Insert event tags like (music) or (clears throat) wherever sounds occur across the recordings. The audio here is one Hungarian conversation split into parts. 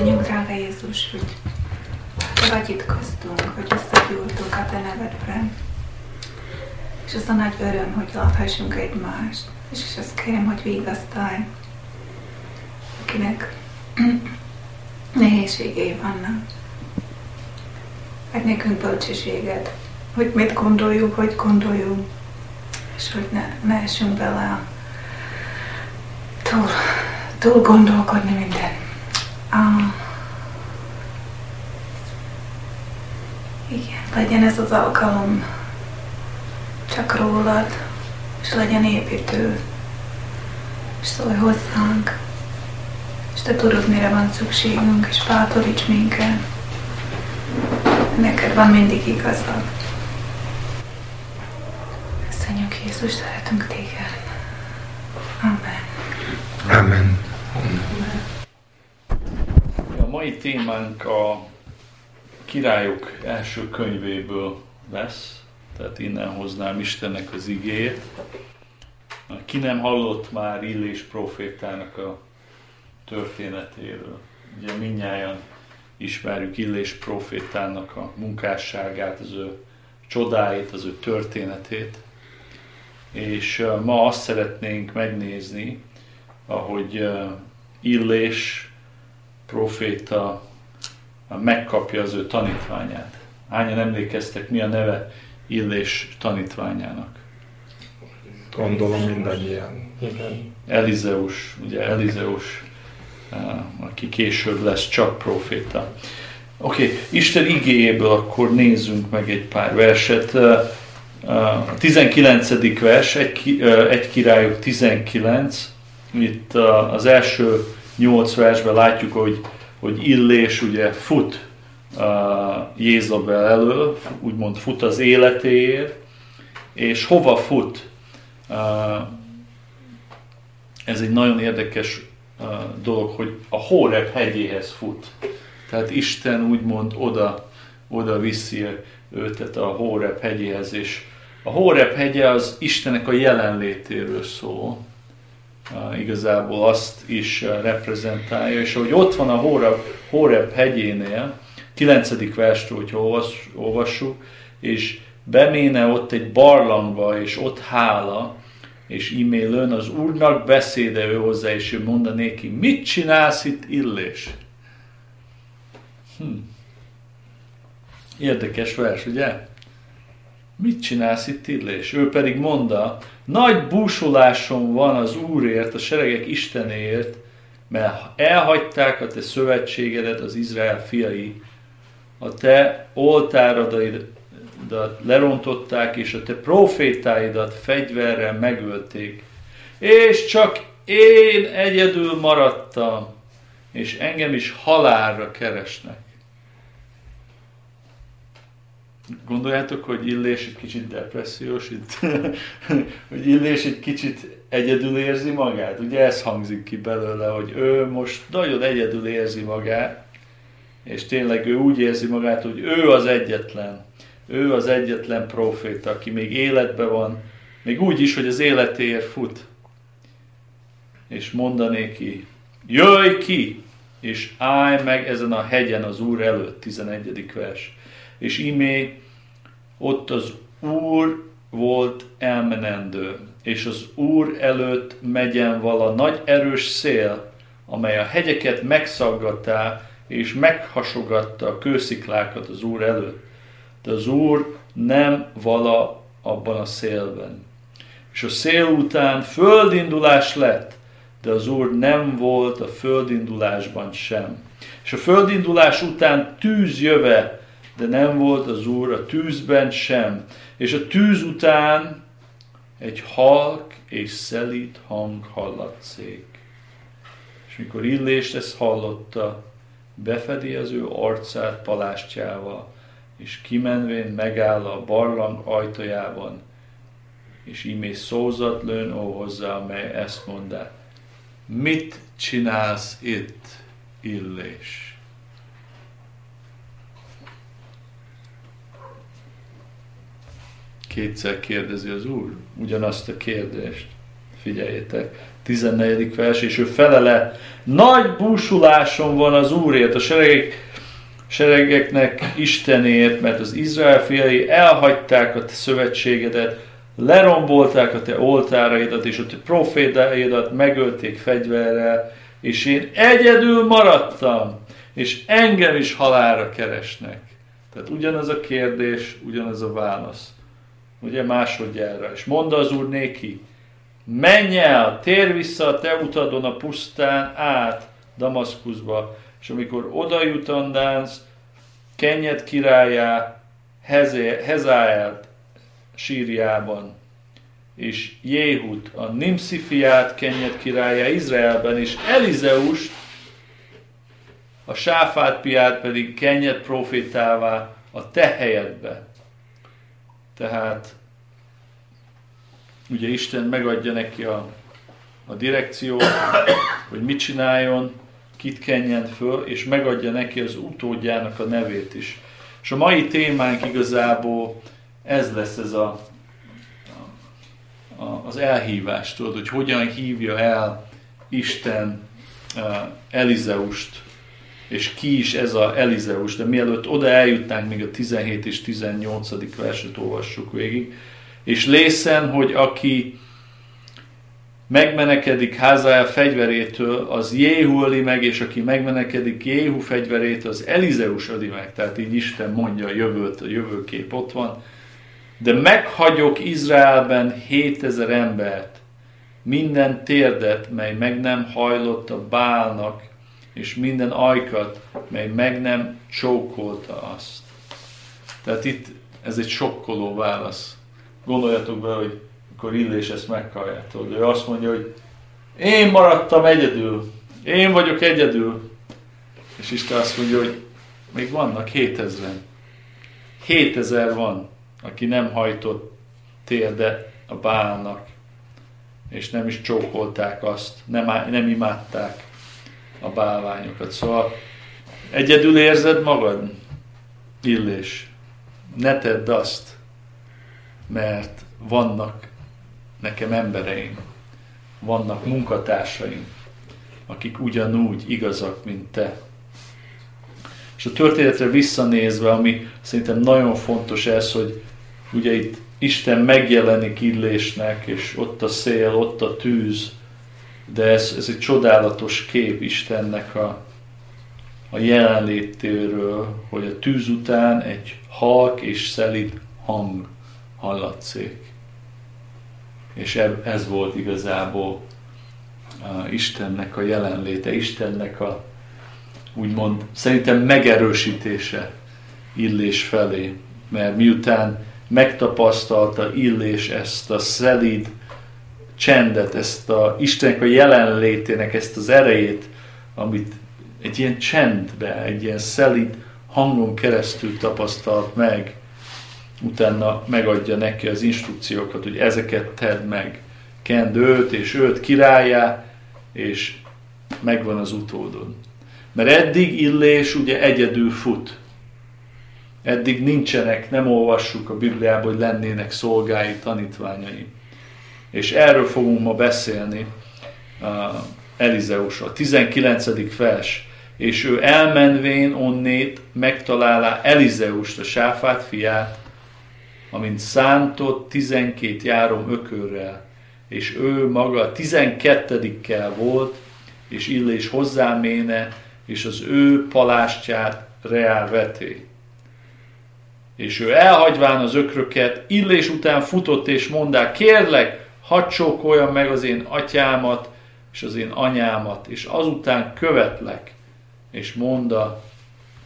Köszönjük, drága Jézus, hogy te vagy itt köztünk, hogy összegyújtunk a te nevedben. És az a nagy öröm, hogy láthassunk egymást. És, és azt kérem, hogy vigasztalj, akinek (clears throat) nehézségei vannak. Meg nekünk bölcsességet, hogy mit gondoljuk, hogy gondoljuk, és hogy ne, ne essünk bele túl, túl gondolkodni minden. Ah. Igen, legyen ez az alkalom csak rólad, és legyen építő, és szólj hozzánk, és te tudod, mire van szükségünk, és bátoríts minket. Neked van mindig igazad. Köszönjük Jézus, szeretünk téged. Amen. Amen. A mai témánk a királyok első könyvéből lesz, tehát innen hoznám Istennek az igéjét. Ki nem hallott már Illés profétának a történetéről. Ugye minnyáján ismerjük Illés profétának a munkásságát, az ő csodáit, az ő történetét. És ma azt szeretnénk megnézni, ahogy Illés proféta megkapja az ő tanítványát. Hányan emlékeztek, mi a neve Illés tanítványának? Gondolom mindannyian. Igen. Elizeus, ugye Elizeus, aki később lesz csak proféta. Oké, okay. Isten igéjéből akkor nézzünk meg egy pár verset. A 19. vers, egy, egy királyok 19, itt az első nyolc versben látjuk, hogy, hogy Illés ugye fut Jézabel elől, úgymond fut az életéért, és hova fut? Ez egy nagyon érdekes dolog, hogy a Hóreb hegyéhez fut. Tehát Isten úgymond oda, oda viszi őt a Hóreb hegyéhez, és a Hóreb hegye az Istenek a jelenlétéről szól igazából azt is reprezentálja, és ahogy ott van a Horeb, Horeb hegyénél, 9. verstől, hogy olvassuk, és beméne ott egy barlangba, és ott hála, és imélőn az Úrnak beszéde ő hozzá, és ő mondta neki, mit csinálsz itt illés? Hm. Érdekes vers, ugye? Mit csinálsz itt illés? Ő pedig mondta, nagy búsulásom van az Úrért, a seregek Istenéért, mert elhagyták a te szövetségedet, az Izrael fiai, a te oltáraidat lerontották, és a te profétáidat fegyverrel megölték. És csak én egyedül maradtam, és engem is halálra keresnek. Gondoljátok, hogy Illés egy kicsit depressziós itt? (laughs) hogy Illés egy kicsit egyedül érzi magát? Ugye ez hangzik ki belőle, hogy ő most nagyon egyedül érzi magát, és tényleg ő úgy érzi magát, hogy ő az egyetlen. Ő az egyetlen proféta, aki még életben van, még úgy is, hogy az életéért fut. És mondanék ki, jöjj ki, és állj meg ezen a hegyen az Úr előtt, 11. vers és imé ott az Úr volt elmenendő, és az Úr előtt megyen vala nagy erős szél, amely a hegyeket megszaggattá, és meghasogatta a kősziklákat az Úr előtt. De az Úr nem vala abban a szélben. És a szél után földindulás lett, de az Úr nem volt a földindulásban sem. És a földindulás után tűz jöve de nem volt az Úr a tűzben sem. És a tűz után egy halk és szelít hang hallatszik. És mikor Illést ezt hallotta, befedi az ő arcát palástjával, és kimenvén megáll a barlang ajtajában, és imé szózat lőn ó hozzá, amely ezt mondta, mit csinálsz itt, Illés? Kétszer kérdezi az Úr ugyanazt a kérdést. figyeljétek, 14. vers, és ő felele, nagy búsuláson van az Úrért, a seregek, seregeknek Istenért, mert az Izrael fiai elhagyták a te szövetségedet, lerombolták a te oltáraidat, és a te profétáidat megölték fegyverrel, és én egyedül maradtam, és engem is halára keresnek. Tehát ugyanaz a kérdés, ugyanaz a válasz. Ugye másodjára. És mondta az Úr néki, menj el, tér vissza a te utadon a pusztán át Damaszkuszba, és amikor oda jutandánsz, Kenyet királyá, Hezáelt sírjában, és Jéhut, a Nimszi fiát, Kenyet királyá Izraelben, és Elizeust, a Sáfát piát pedig Kenyet profétává a te helyedbe. Tehát ugye Isten megadja neki a, a direkciót, hogy mit csináljon, kit kenjen föl, és megadja neki az utódjának a nevét is. És a mai témánk igazából ez lesz ez a, a, az elhívás, tudod, hogy hogyan hívja el Isten uh, Elizeust, és ki is ez a Elizeus, de mielőtt oda eljutnánk, még a 17 és 18. verset olvassuk végig, és lészen, hogy aki megmenekedik Házael fegyverétől, az Jéhu öli meg, és aki megmenekedik Jéhu fegyverétől, az Elizeus öli meg. Tehát így Isten mondja a jövőt, a jövőkép ott van. De meghagyok Izraelben 7000 embert, minden térdet, mely meg nem hajlott a bálnak, és minden ajkat, mely meg nem csókolta azt. Tehát itt ez egy sokkoló válasz. Gondoljatok be, hogy akkor Illés ezt meghalljátok. Ő azt mondja, hogy én maradtam egyedül, én vagyok egyedül. És Isten azt mondja, hogy még vannak 7000 7000 van, aki nem hajtott térde a bálnak, és nem is csókolták azt, nem, nem imádták a bálványokat. Szóval egyedül érzed magad? Illés. Ne tedd azt, mert vannak nekem embereim, vannak munkatársaim, akik ugyanúgy igazak, mint te. És a történetre visszanézve, ami szerintem nagyon fontos ez, hogy ugye itt Isten megjelenik illésnek, és ott a szél, ott a tűz, de ez, ez egy csodálatos kép Istennek a, a jelenlétéről, hogy a tűz után egy halk és szelid hang hallatszik. És ez volt igazából Istennek a jelenléte, Istennek a úgymond szerintem megerősítése Illés felé. Mert miután megtapasztalta Illés ezt a szelíd csendet, ezt a Istennek a jelenlétének, ezt az erejét, amit egy ilyen csendbe, egy ilyen szelíd hangon keresztül tapasztalt meg, utána megadja neki az instrukciókat, hogy ezeket tedd meg. Kend őt és őt királyá, és megvan az utódon. Mert eddig Illés ugye egyedül fut. Eddig nincsenek, nem olvassuk a Bibliában, hogy lennének szolgái, tanítványai. És erről fogunk ma beszélni uh, Elizeusról. 19. vers. És ő elmenvén onnét megtalálá Elizeust, a sáfát fiát, amint szántott 12 járom ökörrel, és ő maga 12-kel volt, és Illés hozzáméne, és az ő palástját reál veté. És ő elhagyván az ökröket, Illés után futott és mondá, kérlek, hadd csókoljam meg az én atyámat, és az én anyámat, és azután követlek, és monda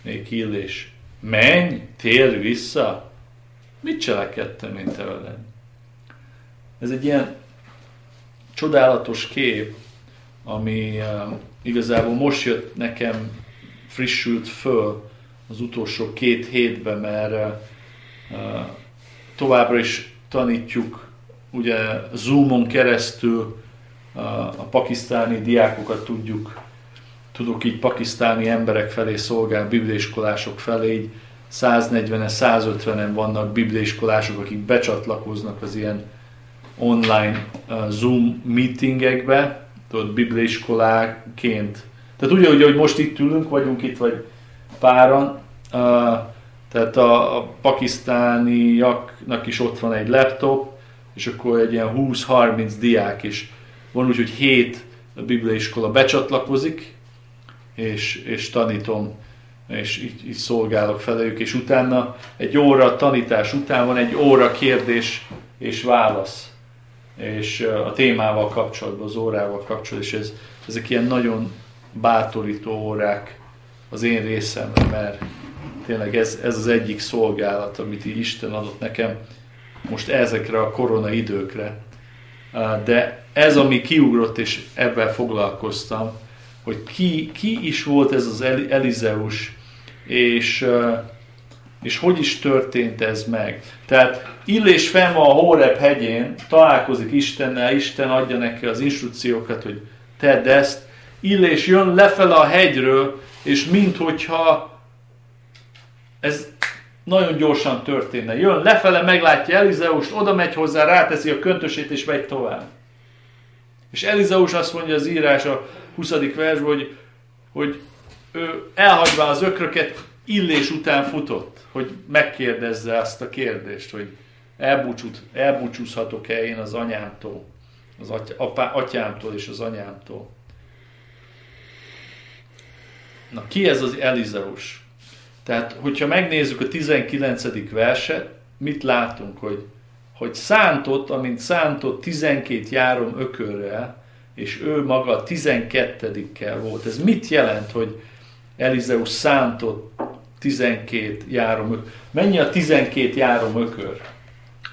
még Illés, menj, térj vissza, Mit cselekedtem én te veled? Ez egy ilyen csodálatos kép, ami uh, igazából most jött nekem, frissült föl az utolsó két hétben, mert uh, továbbra is tanítjuk ugye Zoomon keresztül a pakisztáni diákokat tudjuk, tudok így pakisztáni emberek felé szolgálni, bibliaiskolások felé, így 140-en, 150-en vannak bibliaiskolások, akik becsatlakoznak az ilyen online Zoom meetingekbe, tudod, bibliaiskoláként. Tehát úgy, hogy most itt ülünk, vagyunk itt, vagy páran, tehát a, a pakisztániaknak is ott van egy laptop, és akkor egy ilyen 20-30 diák is. Van úgy, hogy 7 bibliaiskola becsatlakozik, és, és tanítom, és így, így szolgálok felejük, és utána egy óra tanítás után van egy óra kérdés és válasz, és a témával kapcsolatban, az órával kapcsolatban, és ez, ezek ilyen nagyon bátorító órák az én részemre, mert tényleg ez, ez az egyik szolgálat, amit így Isten adott nekem most ezekre a korona időkre. De ez, ami kiugrott, és ebben foglalkoztam, hogy ki, ki is volt ez az Elizeus, és, és hogy is történt ez meg. Tehát Illés fenn van a Hórep hegyén, találkozik Istennel, Isten adja neki az instrukciókat, hogy tedd ezt. Illés jön lefele a hegyről, és minthogyha ez nagyon gyorsan történne. Jön lefele, meglátja Elizeust, oda megy hozzá, ráteszi a köntösét, és megy tovább. És Elizeus azt mondja az írás a 20. versben, hogy, hogy ő elhagyva az ökröket, illés után futott, hogy megkérdezze azt a kérdést, hogy elbúcsút, elbúcsúzhatok-e én az anyámtól, az apá, atyámtól és az anyámtól. Na, ki ez az Elizeus? Tehát, hogyha megnézzük a 19. verset, mit látunk, hogy, hogy szántott, amint szántott 12 járom ökörrel, és ő maga 12-kel volt. Ez mit jelent, hogy Elizeus szántott 12 járom ökör? Mennyi a 12 járom ökör?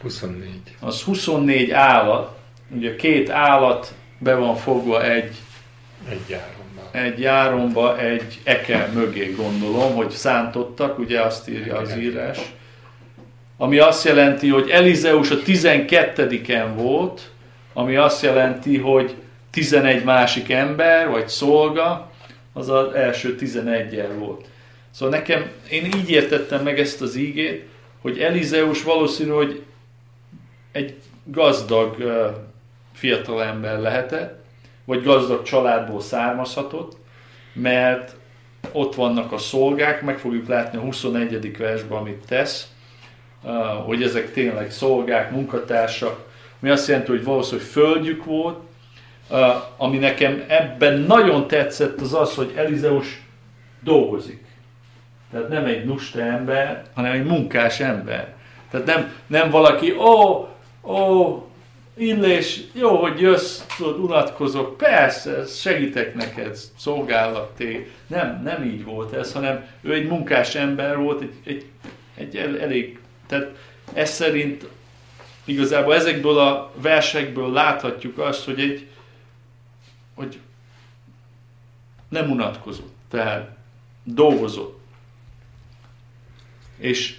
24. Az 24 állat, ugye két állat be van fogva egy, egy járomba. Egy járomba, egy ekel mögé gondolom, hogy szántottak, ugye azt írja az írás. Ami azt jelenti, hogy Elizeus a 12-en volt, ami azt jelenti, hogy 11 másik ember, vagy szolga, az az első 11 volt. Szóval nekem, én így értettem meg ezt az ígét, hogy Elizeus valószínű, hogy egy gazdag fiatalember lehetett, vagy gazdag családból származhatott, mert ott vannak a szolgák, meg fogjuk látni a 21. versben, amit tesz, hogy ezek tényleg szolgák, munkatársak, mi azt jelenti, hogy valószínűleg földjük volt, ami nekem ebben nagyon tetszett, az az, hogy Elizeus dolgozik. Tehát nem egy lusta ember, hanem egy munkás ember. Tehát nem, nem valaki, ó, ó, Illés, jó, hogy jössz, tudod, unatkozok, persze, segítek neked, szolgálaté. Nem, nem így volt ez, hanem ő egy munkás ember volt, egy, egy, egy el, elég, tehát ez szerint igazából ezekből a versekből láthatjuk azt, hogy egy, hogy nem unatkozott, tehát dolgozott. És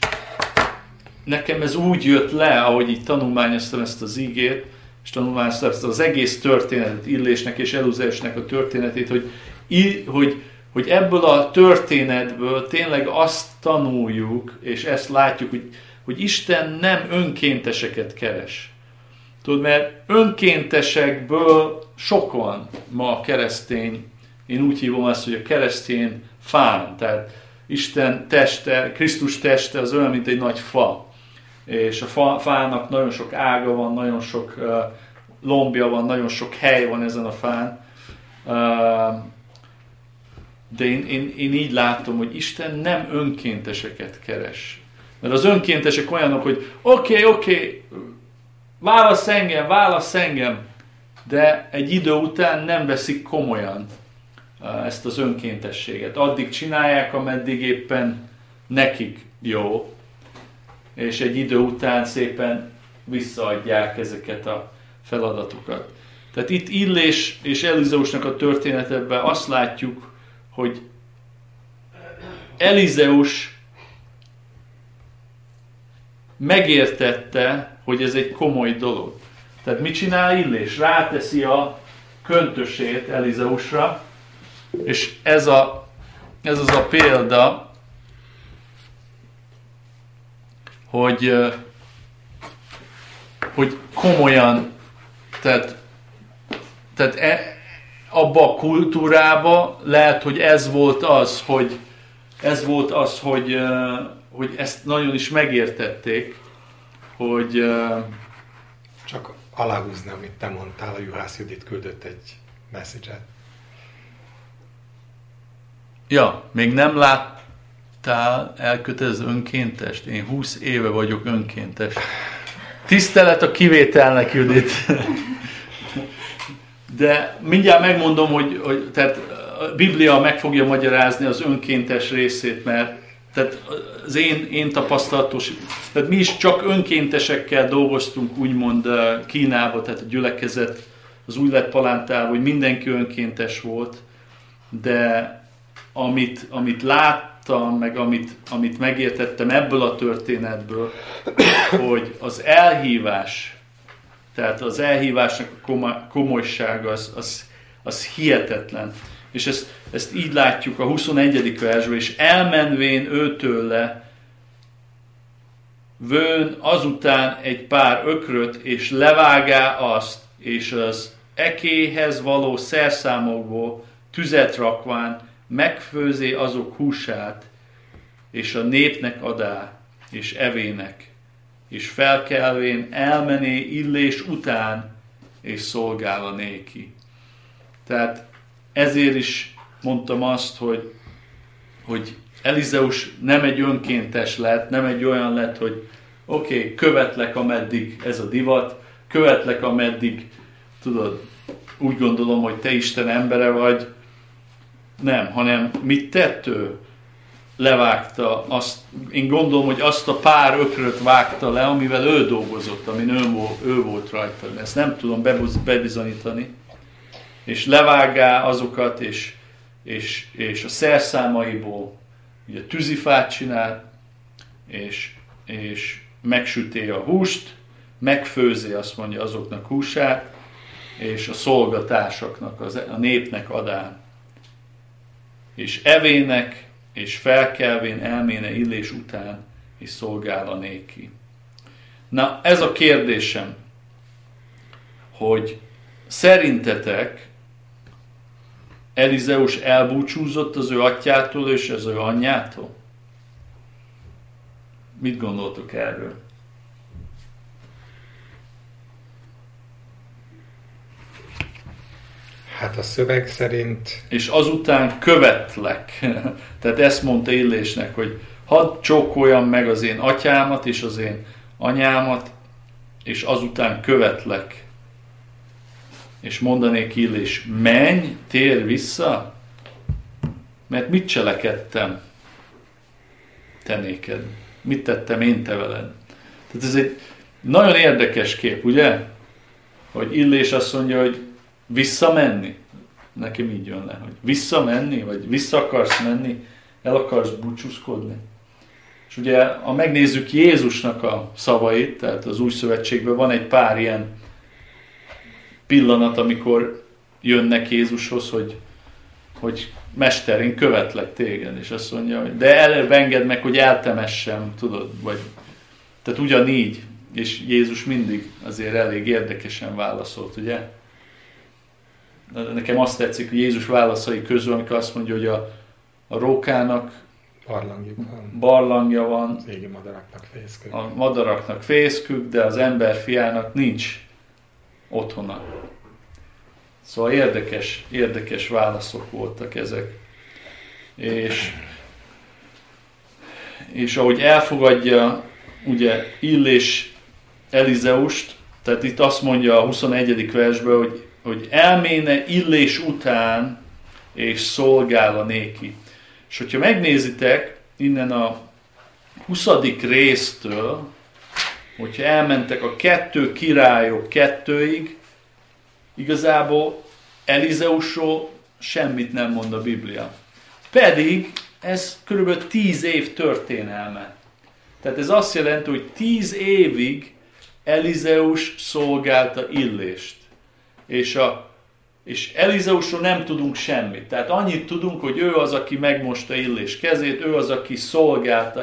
nekem ez úgy jött le, ahogy így tanulmányoztam ezt az ígét, és tanulmányoztam ezt az egész történetet, Illésnek és Eluzesnek a történetét, hogy, hogy, hogy ebből a történetből tényleg azt tanuljuk, és ezt látjuk, hogy, hogy Isten nem önkénteseket keres. Tudod, mert önkéntesekből sokan ma a keresztény, én úgy hívom ezt, hogy a keresztény fán, tehát Isten teste, Krisztus teste az olyan, mint egy nagy fa és a fa, fának nagyon sok ága van, nagyon sok uh, lombja van, nagyon sok hely van ezen a fán. Uh, de én, én, én így látom, hogy Isten nem önkénteseket keres. Mert az önkéntesek olyanok, hogy oké, okay, oké, okay, válasz engem, válasz engem, de egy idő után nem veszik komolyan ezt az önkéntességet. Addig csinálják, ameddig éppen nekik jó, és egy idő után szépen visszaadják ezeket a feladatokat. Tehát itt Illés és Elizeusnak a történetében azt látjuk, hogy Elizeus megértette, hogy ez egy komoly dolog. Tehát mit csinál Illés? Ráteszi a köntösét Elizeusra, és ez, a, ez az a példa, hogy hogy komolyan, tehát, tehát e, abba a kultúrába lehet, hogy ez volt az, hogy ez volt az, hogy, hogy ezt nagyon is megértették, hogy csak aláhúzni, amit te mondtál, a Juhász Judit küldött egy message Ja, még nem láttál elkötelező önkéntest? Én 20 éve vagyok önkéntes. Tisztelet a kivételnek, Judit. De mindjárt megmondom, hogy, hogy tehát a Biblia meg fogja magyarázni az önkéntes részét, mert tehát az én, én tapasztalatos, tehát mi is csak önkéntesekkel dolgoztunk úgymond eh, Kínába, tehát a gyülekezet az új lett palántál, hogy mindenki önkéntes volt, de amit, amit láttam, meg amit, amit megértettem ebből a történetből, hogy az elhívás, tehát az elhívásnak a komolysága az, az, az hihetetlen. És ezt, ezt így látjuk a 21. versben, és elmenvén őtőle vőn azután egy pár ökröt, és levágá azt, és az ekéhez való szerszámokból tüzet rakván megfőzé azok húsát, és a népnek adá, és evének, és felkelvén elmené illés után, és szolgál a néki. Tehát ezért is mondtam azt, hogy, hogy Elizeus nem egy önkéntes lett, nem egy olyan lett, hogy oké, okay, követlek ameddig ez a divat, követlek ameddig, tudod, úgy gondolom, hogy te Isten embere vagy. Nem, hanem mit tett ő? Levágta azt, én gondolom, hogy azt a pár ökröt vágta le, amivel ő dolgozott, amin ő, ő volt rajta. Ezt nem tudom bebizonyítani és levágá azokat, és, és, és a szerszámaiból ugye tűzifát csinál, és, és megsüté a húst, megfőzi azt mondja azoknak húsát, és a szolgatásoknak, az, a népnek adán. És evének, és felkelvén elméne illés után, és szolgál a néki. Na, ez a kérdésem, hogy szerintetek Elizeus elbúcsúzott az ő atyától és az ő anyjától? Mit gondoltok erről? Hát a szöveg szerint... És azután követlek. (laughs) Tehát ezt mondta Illésnek, hogy hadd csókoljam meg az én atyámat és az én anyámat, és azután követlek és mondanék Illés, menj, tér vissza, mert mit cselekedtem te néked? Mit tettem én te veled? Tehát ez egy nagyon érdekes kép, ugye? Hogy Illés azt mondja, hogy visszamenni. Nekem így jön le, hogy visszamenni, vagy vissza akarsz menni, el akarsz búcsúzkodni. És ugye, ha megnézzük Jézusnak a szavait, tehát az új szövetségben van egy pár ilyen pillanat, amikor jönnek Jézushoz, hogy, hogy Mester, én követlek téged, és azt mondja, hogy de előbb engedd meg, hogy eltemessem, tudod, vagy tehát ugyanígy, és Jézus mindig azért elég érdekesen válaszolt, ugye? Nekem azt tetszik, hogy Jézus válaszai közül, amikor azt mondja, hogy a, a rókának barlangja van. barlangja van, az égi madaraknak fészkük. a madaraknak fészkük, de az ember fiának nincs otthona. Szóval érdekes, érdekes válaszok voltak ezek. És, és ahogy elfogadja ugye Illés Elizeust, tehát itt azt mondja a 21. versben, hogy, hogy elméne Illés után, és szolgál a néki. És hogyha megnézitek innen a 20. résztől, hogyha elmentek a kettő királyok kettőig, igazából Elizeusról semmit nem mond a Biblia. Pedig ez kb. 10 év történelme. Tehát ez azt jelenti, hogy 10 évig Elizeus szolgálta Illést. És, a, és Elizeusról nem tudunk semmit. Tehát annyit tudunk, hogy ő az, aki megmosta Illés kezét, ő az, aki szolgálta.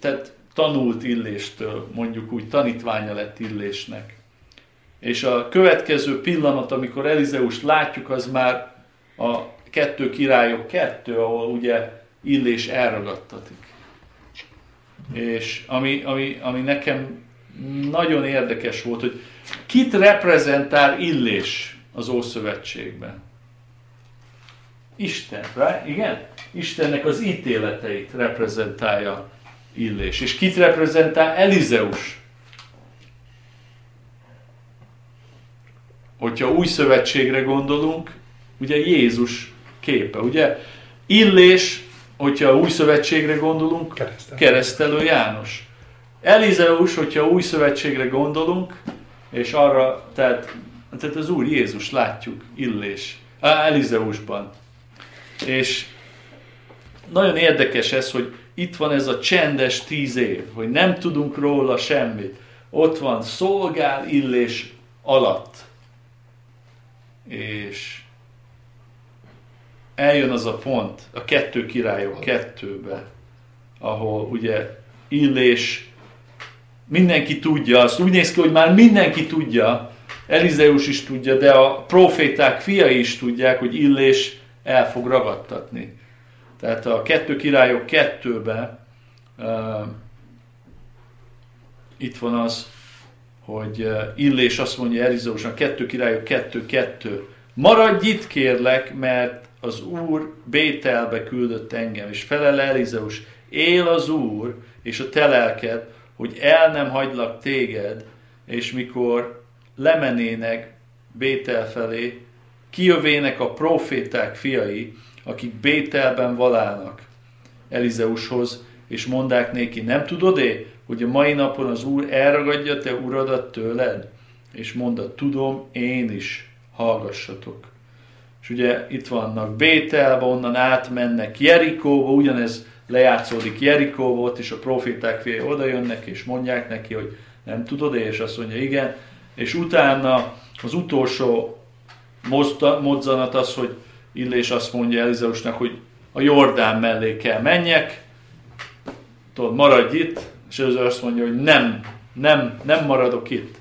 Tehát tanult Illéstől, mondjuk úgy tanítványa lett Illésnek. És a következő pillanat, amikor Elizeust látjuk, az már a kettő királyok kettő, ahol ugye Illés elragadtatik. És ami, ami, ami nekem nagyon érdekes volt, hogy kit reprezentál Illés az Ószövetségben? Isten, right? igen? Istennek az ítéleteit reprezentálja Illés. És kit reprezentál Elizeus? Hogyha új szövetségre gondolunk, ugye Jézus képe, ugye? Illés, hogyha új szövetségre gondolunk, keresztelő, keresztelő János. Elizeus, hogyha új szövetségre gondolunk, és arra, tehát, tehát az Úr Jézus látjuk Illés, Elizeusban. És nagyon érdekes ez, hogy itt van ez a csendes tíz év, hogy nem tudunk róla semmit. Ott van, szolgál illés alatt. És eljön az a pont, a kettő királyok kettőbe, ahol ugye illés, mindenki tudja, azt úgy néz ki, hogy már mindenki tudja, Elizeus is tudja, de a proféták fiai is tudják, hogy illés el fog ragadtatni. Tehát a kettő királyok kettőbe uh, itt van az, hogy uh, Illés azt mondja Elizeusnak, kettő királyok kettő-kettő. Maradj itt kérlek, mert az Úr Bételbe küldött engem, és felel Elizeus, él az Úr és a te lelked, hogy el nem hagylak téged, és mikor lemenének Bétel felé, kijövének a proféták fiai, akik Bételben valálnak Elizeushoz, és mondák néki, nem tudod-é, hogy a mai napon az Úr elragadja te uradat tőled? És mondta, tudom, én is, hallgassatok. És ugye itt vannak Bételbe, onnan átmennek Jerikóba, ugyanez lejátszódik Jerikóba, ott is a proféták fél oda jönnek, és mondják neki, hogy nem tudod, és azt mondja, igen. És utána az utolsó mozzanat az, hogy Illés azt mondja Elizeusnak, hogy a Jordán mellé kell menjek, tudod, maradj itt, és ez azt mondja, hogy nem, nem, nem maradok itt.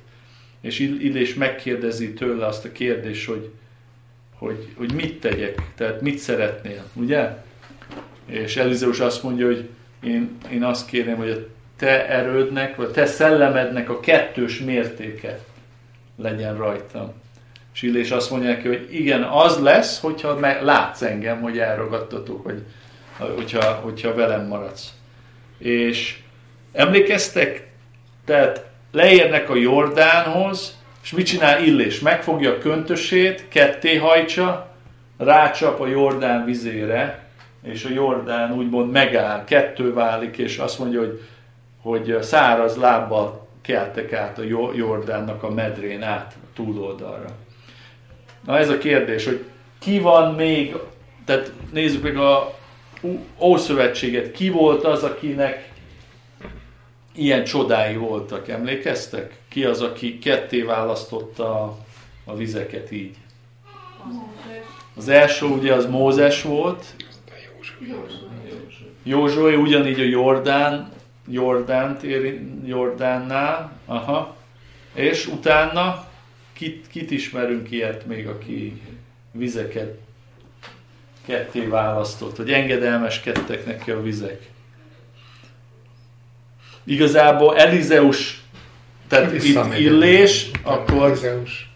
És Illés megkérdezi tőle azt a kérdést, hogy, hogy, hogy mit tegyek, tehát mit szeretnél, ugye? És Elizeus azt mondja, hogy én, én azt kérem, hogy a te erődnek, vagy a te szellemednek a kettős mértéke legyen rajtam. És Illés azt mondja neki, hogy igen, az lesz, hogyha látsz engem, hogy elragadtatok, hogy, hogyha, hogyha velem maradsz. És emlékeztek? Tehát leérnek a Jordánhoz, és mit csinál Illés? Megfogja a köntösét, ketté hajtsa, rácsap a Jordán vizére, és a Jordán úgymond megáll, kettő válik, és azt mondja, hogy, hogy száraz lábbal keltek át a Jordánnak a medrén át a túloldalra. Na ez a kérdés, hogy ki van még, tehát nézzük meg a Ószövetséget, ki volt az, akinek ilyen csodái voltak, emlékeztek? Ki az, aki ketté választotta a, a vizeket így? Az első ugye az Mózes volt, Józsué ugyanígy a Jordán, Jordánt ér, Jordánnál, aha, és utána Kit, kit ismerünk ilyet még, aki vizeket ketté választott, hogy engedelmeskedtek neki a vizek. Igazából Elizeus, tehát itt illés, akkor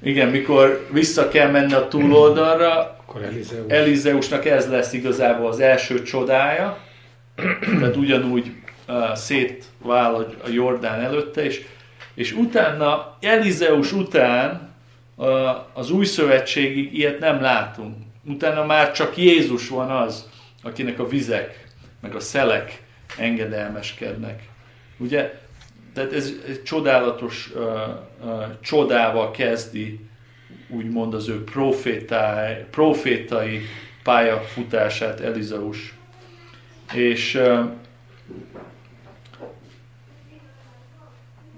igen, mikor vissza kell menni a túloldalra, akkor Elizeus. Elizeusnak ez lesz igazából az első csodája, tehát ugyanúgy uh, szétvál a Jordán előtte, és, és utána, Elizeus után az új szövetségig ilyet nem látunk. Utána már csak Jézus van az, akinek a vizek, meg a szelek engedelmeskednek. Ugye? Tehát ez egy csodálatos uh, uh, csodával kezdi, úgymond az ő profétai, profétai pályafutását Elizeus. És uh,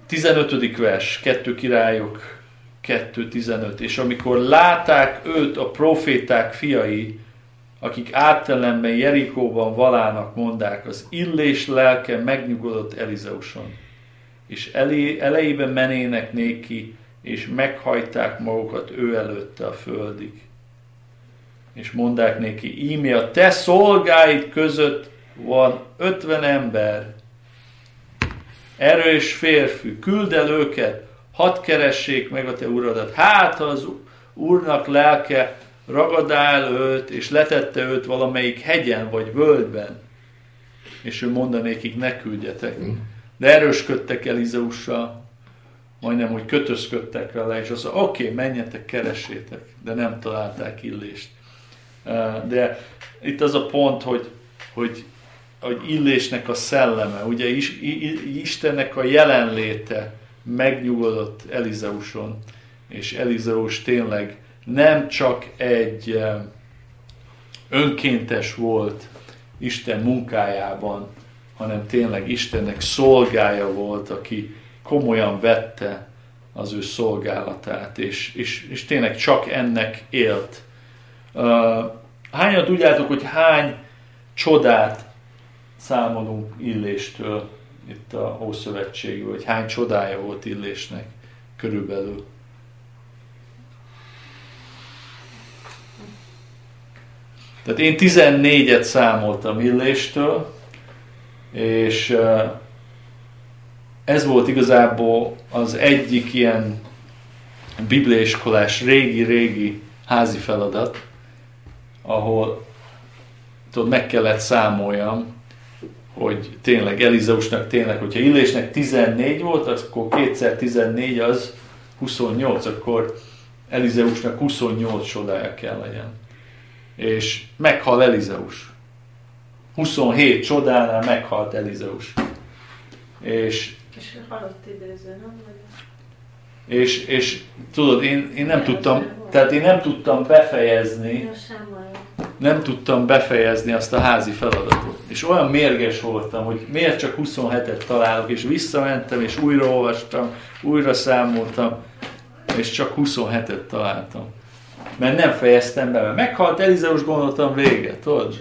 15. vers, kettő királyok 2.15. És amikor látták őt a proféták fiai, akik áttelemben Jerikóban valának mondák, az illés lelke megnyugodott Elizeuson, és elé, elejében menének néki, és meghajták magukat ő előtte a földig. És mondták néki, ími a te szolgáid között van ötven ember, erős férfi, küld el őket, hadd keressék meg a te uradat. Hát, ha az úrnak lelke ragadál őt, és letette őt valamelyik hegyen vagy völgyben, és ő mondanékig ne küldjetek. Mm. De erősködtek Elizeussal, majdnem, hogy kötözködtek vele, és mondja, oké, okay, menjetek, keressétek, de nem találták illést. De itt az a pont, hogy, hogy, hogy illésnek a szelleme, ugye Istennek a jelenléte megnyugodott Elizeuson, és Elizeus tényleg nem csak egy önkéntes volt Isten munkájában, hanem tényleg Istennek szolgája volt, aki komolyan vette az ő szolgálatát, és, és, és tényleg csak ennek élt. hányan tudjátok, hogy hány csodát számolunk Illéstől itt a Ószövetségből, hogy hány csodája volt Illésnek körülbelül? Tehát én 14-et számoltam Illéstől, és ez volt igazából az egyik ilyen bibliaiskolás régi-régi házi feladat, ahol tudod, meg kellett számoljam, hogy tényleg Elizeusnak tényleg, hogyha Illésnek 14 volt, akkor kétszer 14 az 28, akkor Elizeusnak 28 csodája kell legyen és meghal Elizeus. 27 csodánál meghalt Elizeus. És, és halott idéző, nem? És, és tudod, én, én nem tudtam, tehát én nem tudtam befejezni, nem tudtam befejezni azt a házi feladatot. És olyan mérges voltam, hogy miért csak 27-et találok, és visszamentem, és újra olvastam, újra számoltam, és csak 27-et találtam mert nem fejeztem be, mert meghalt Elizeus, gondoltam vége, tudod?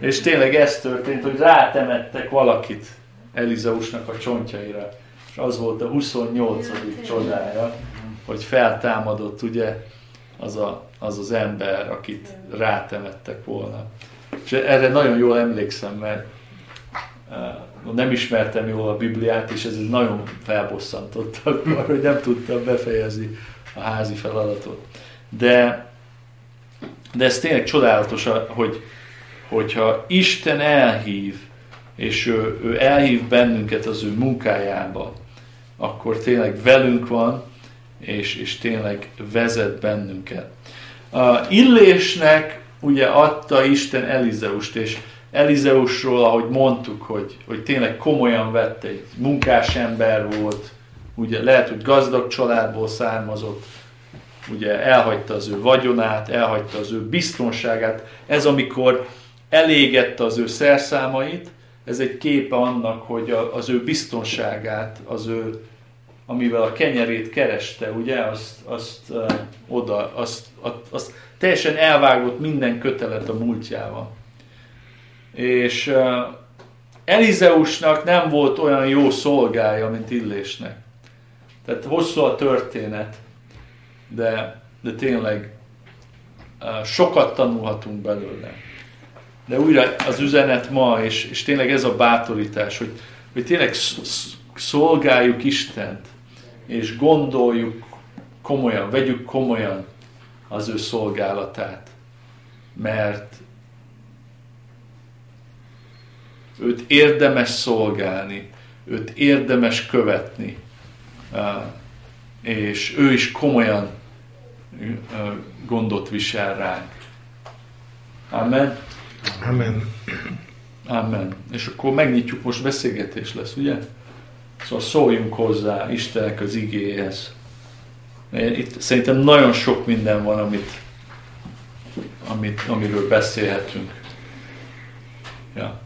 És tényleg ez történt, hogy rátemettek valakit Elizeusnak a csontjaira. És az volt a 28. csodája, hogy feltámadott ugye az, a, az az ember, akit rátemettek volna. És erre nagyon jól emlékszem, mert uh, nem ismertem jól a Bibliát, és ez nagyon felbosszantott akkor, hogy nem tudtam befejezni a házi feladatot. De, de ez tényleg csodálatos, hogy, hogyha Isten elhív, és ő, ő elhív bennünket az ő munkájába, akkor tényleg velünk van, és, és tényleg vezet bennünket. A Illésnek ugye adta Isten Elizeust, és Elizeusról, ahogy mondtuk, hogy, hogy tényleg komolyan vette, egy munkás ember volt, ugye lehet, hogy gazdag családból származott, ugye elhagyta az ő vagyonát, elhagyta az ő biztonságát. Ez amikor elégette az ő szerszámait, ez egy képe annak, hogy az ő biztonságát, az ő, amivel a kenyerét kereste, ugye, azt, azt uh, oda, azt, azt, azt teljesen elvágott minden kötelet a múltjával. És uh, Elizeusnak nem volt olyan jó szolgája, mint Illésnek. Tehát hosszú a történet, de, de tényleg sokat tanulhatunk belőle. De újra az üzenet ma, és, és tényleg ez a bátorítás, hogy, hogy tényleg szolgáljuk Istent, és gondoljuk komolyan, vegyük komolyan az ő szolgálatát. Mert őt érdemes szolgálni, őt érdemes követni, és ő is komolyan gondot visel ránk. Amen. Amen. Amen. És akkor megnyitjuk, most beszélgetés lesz, ugye? Szóval szóljunk hozzá Istennek az igéhez. Itt szerintem nagyon sok minden van, amit, amit, amiről beszélhetünk. Ja.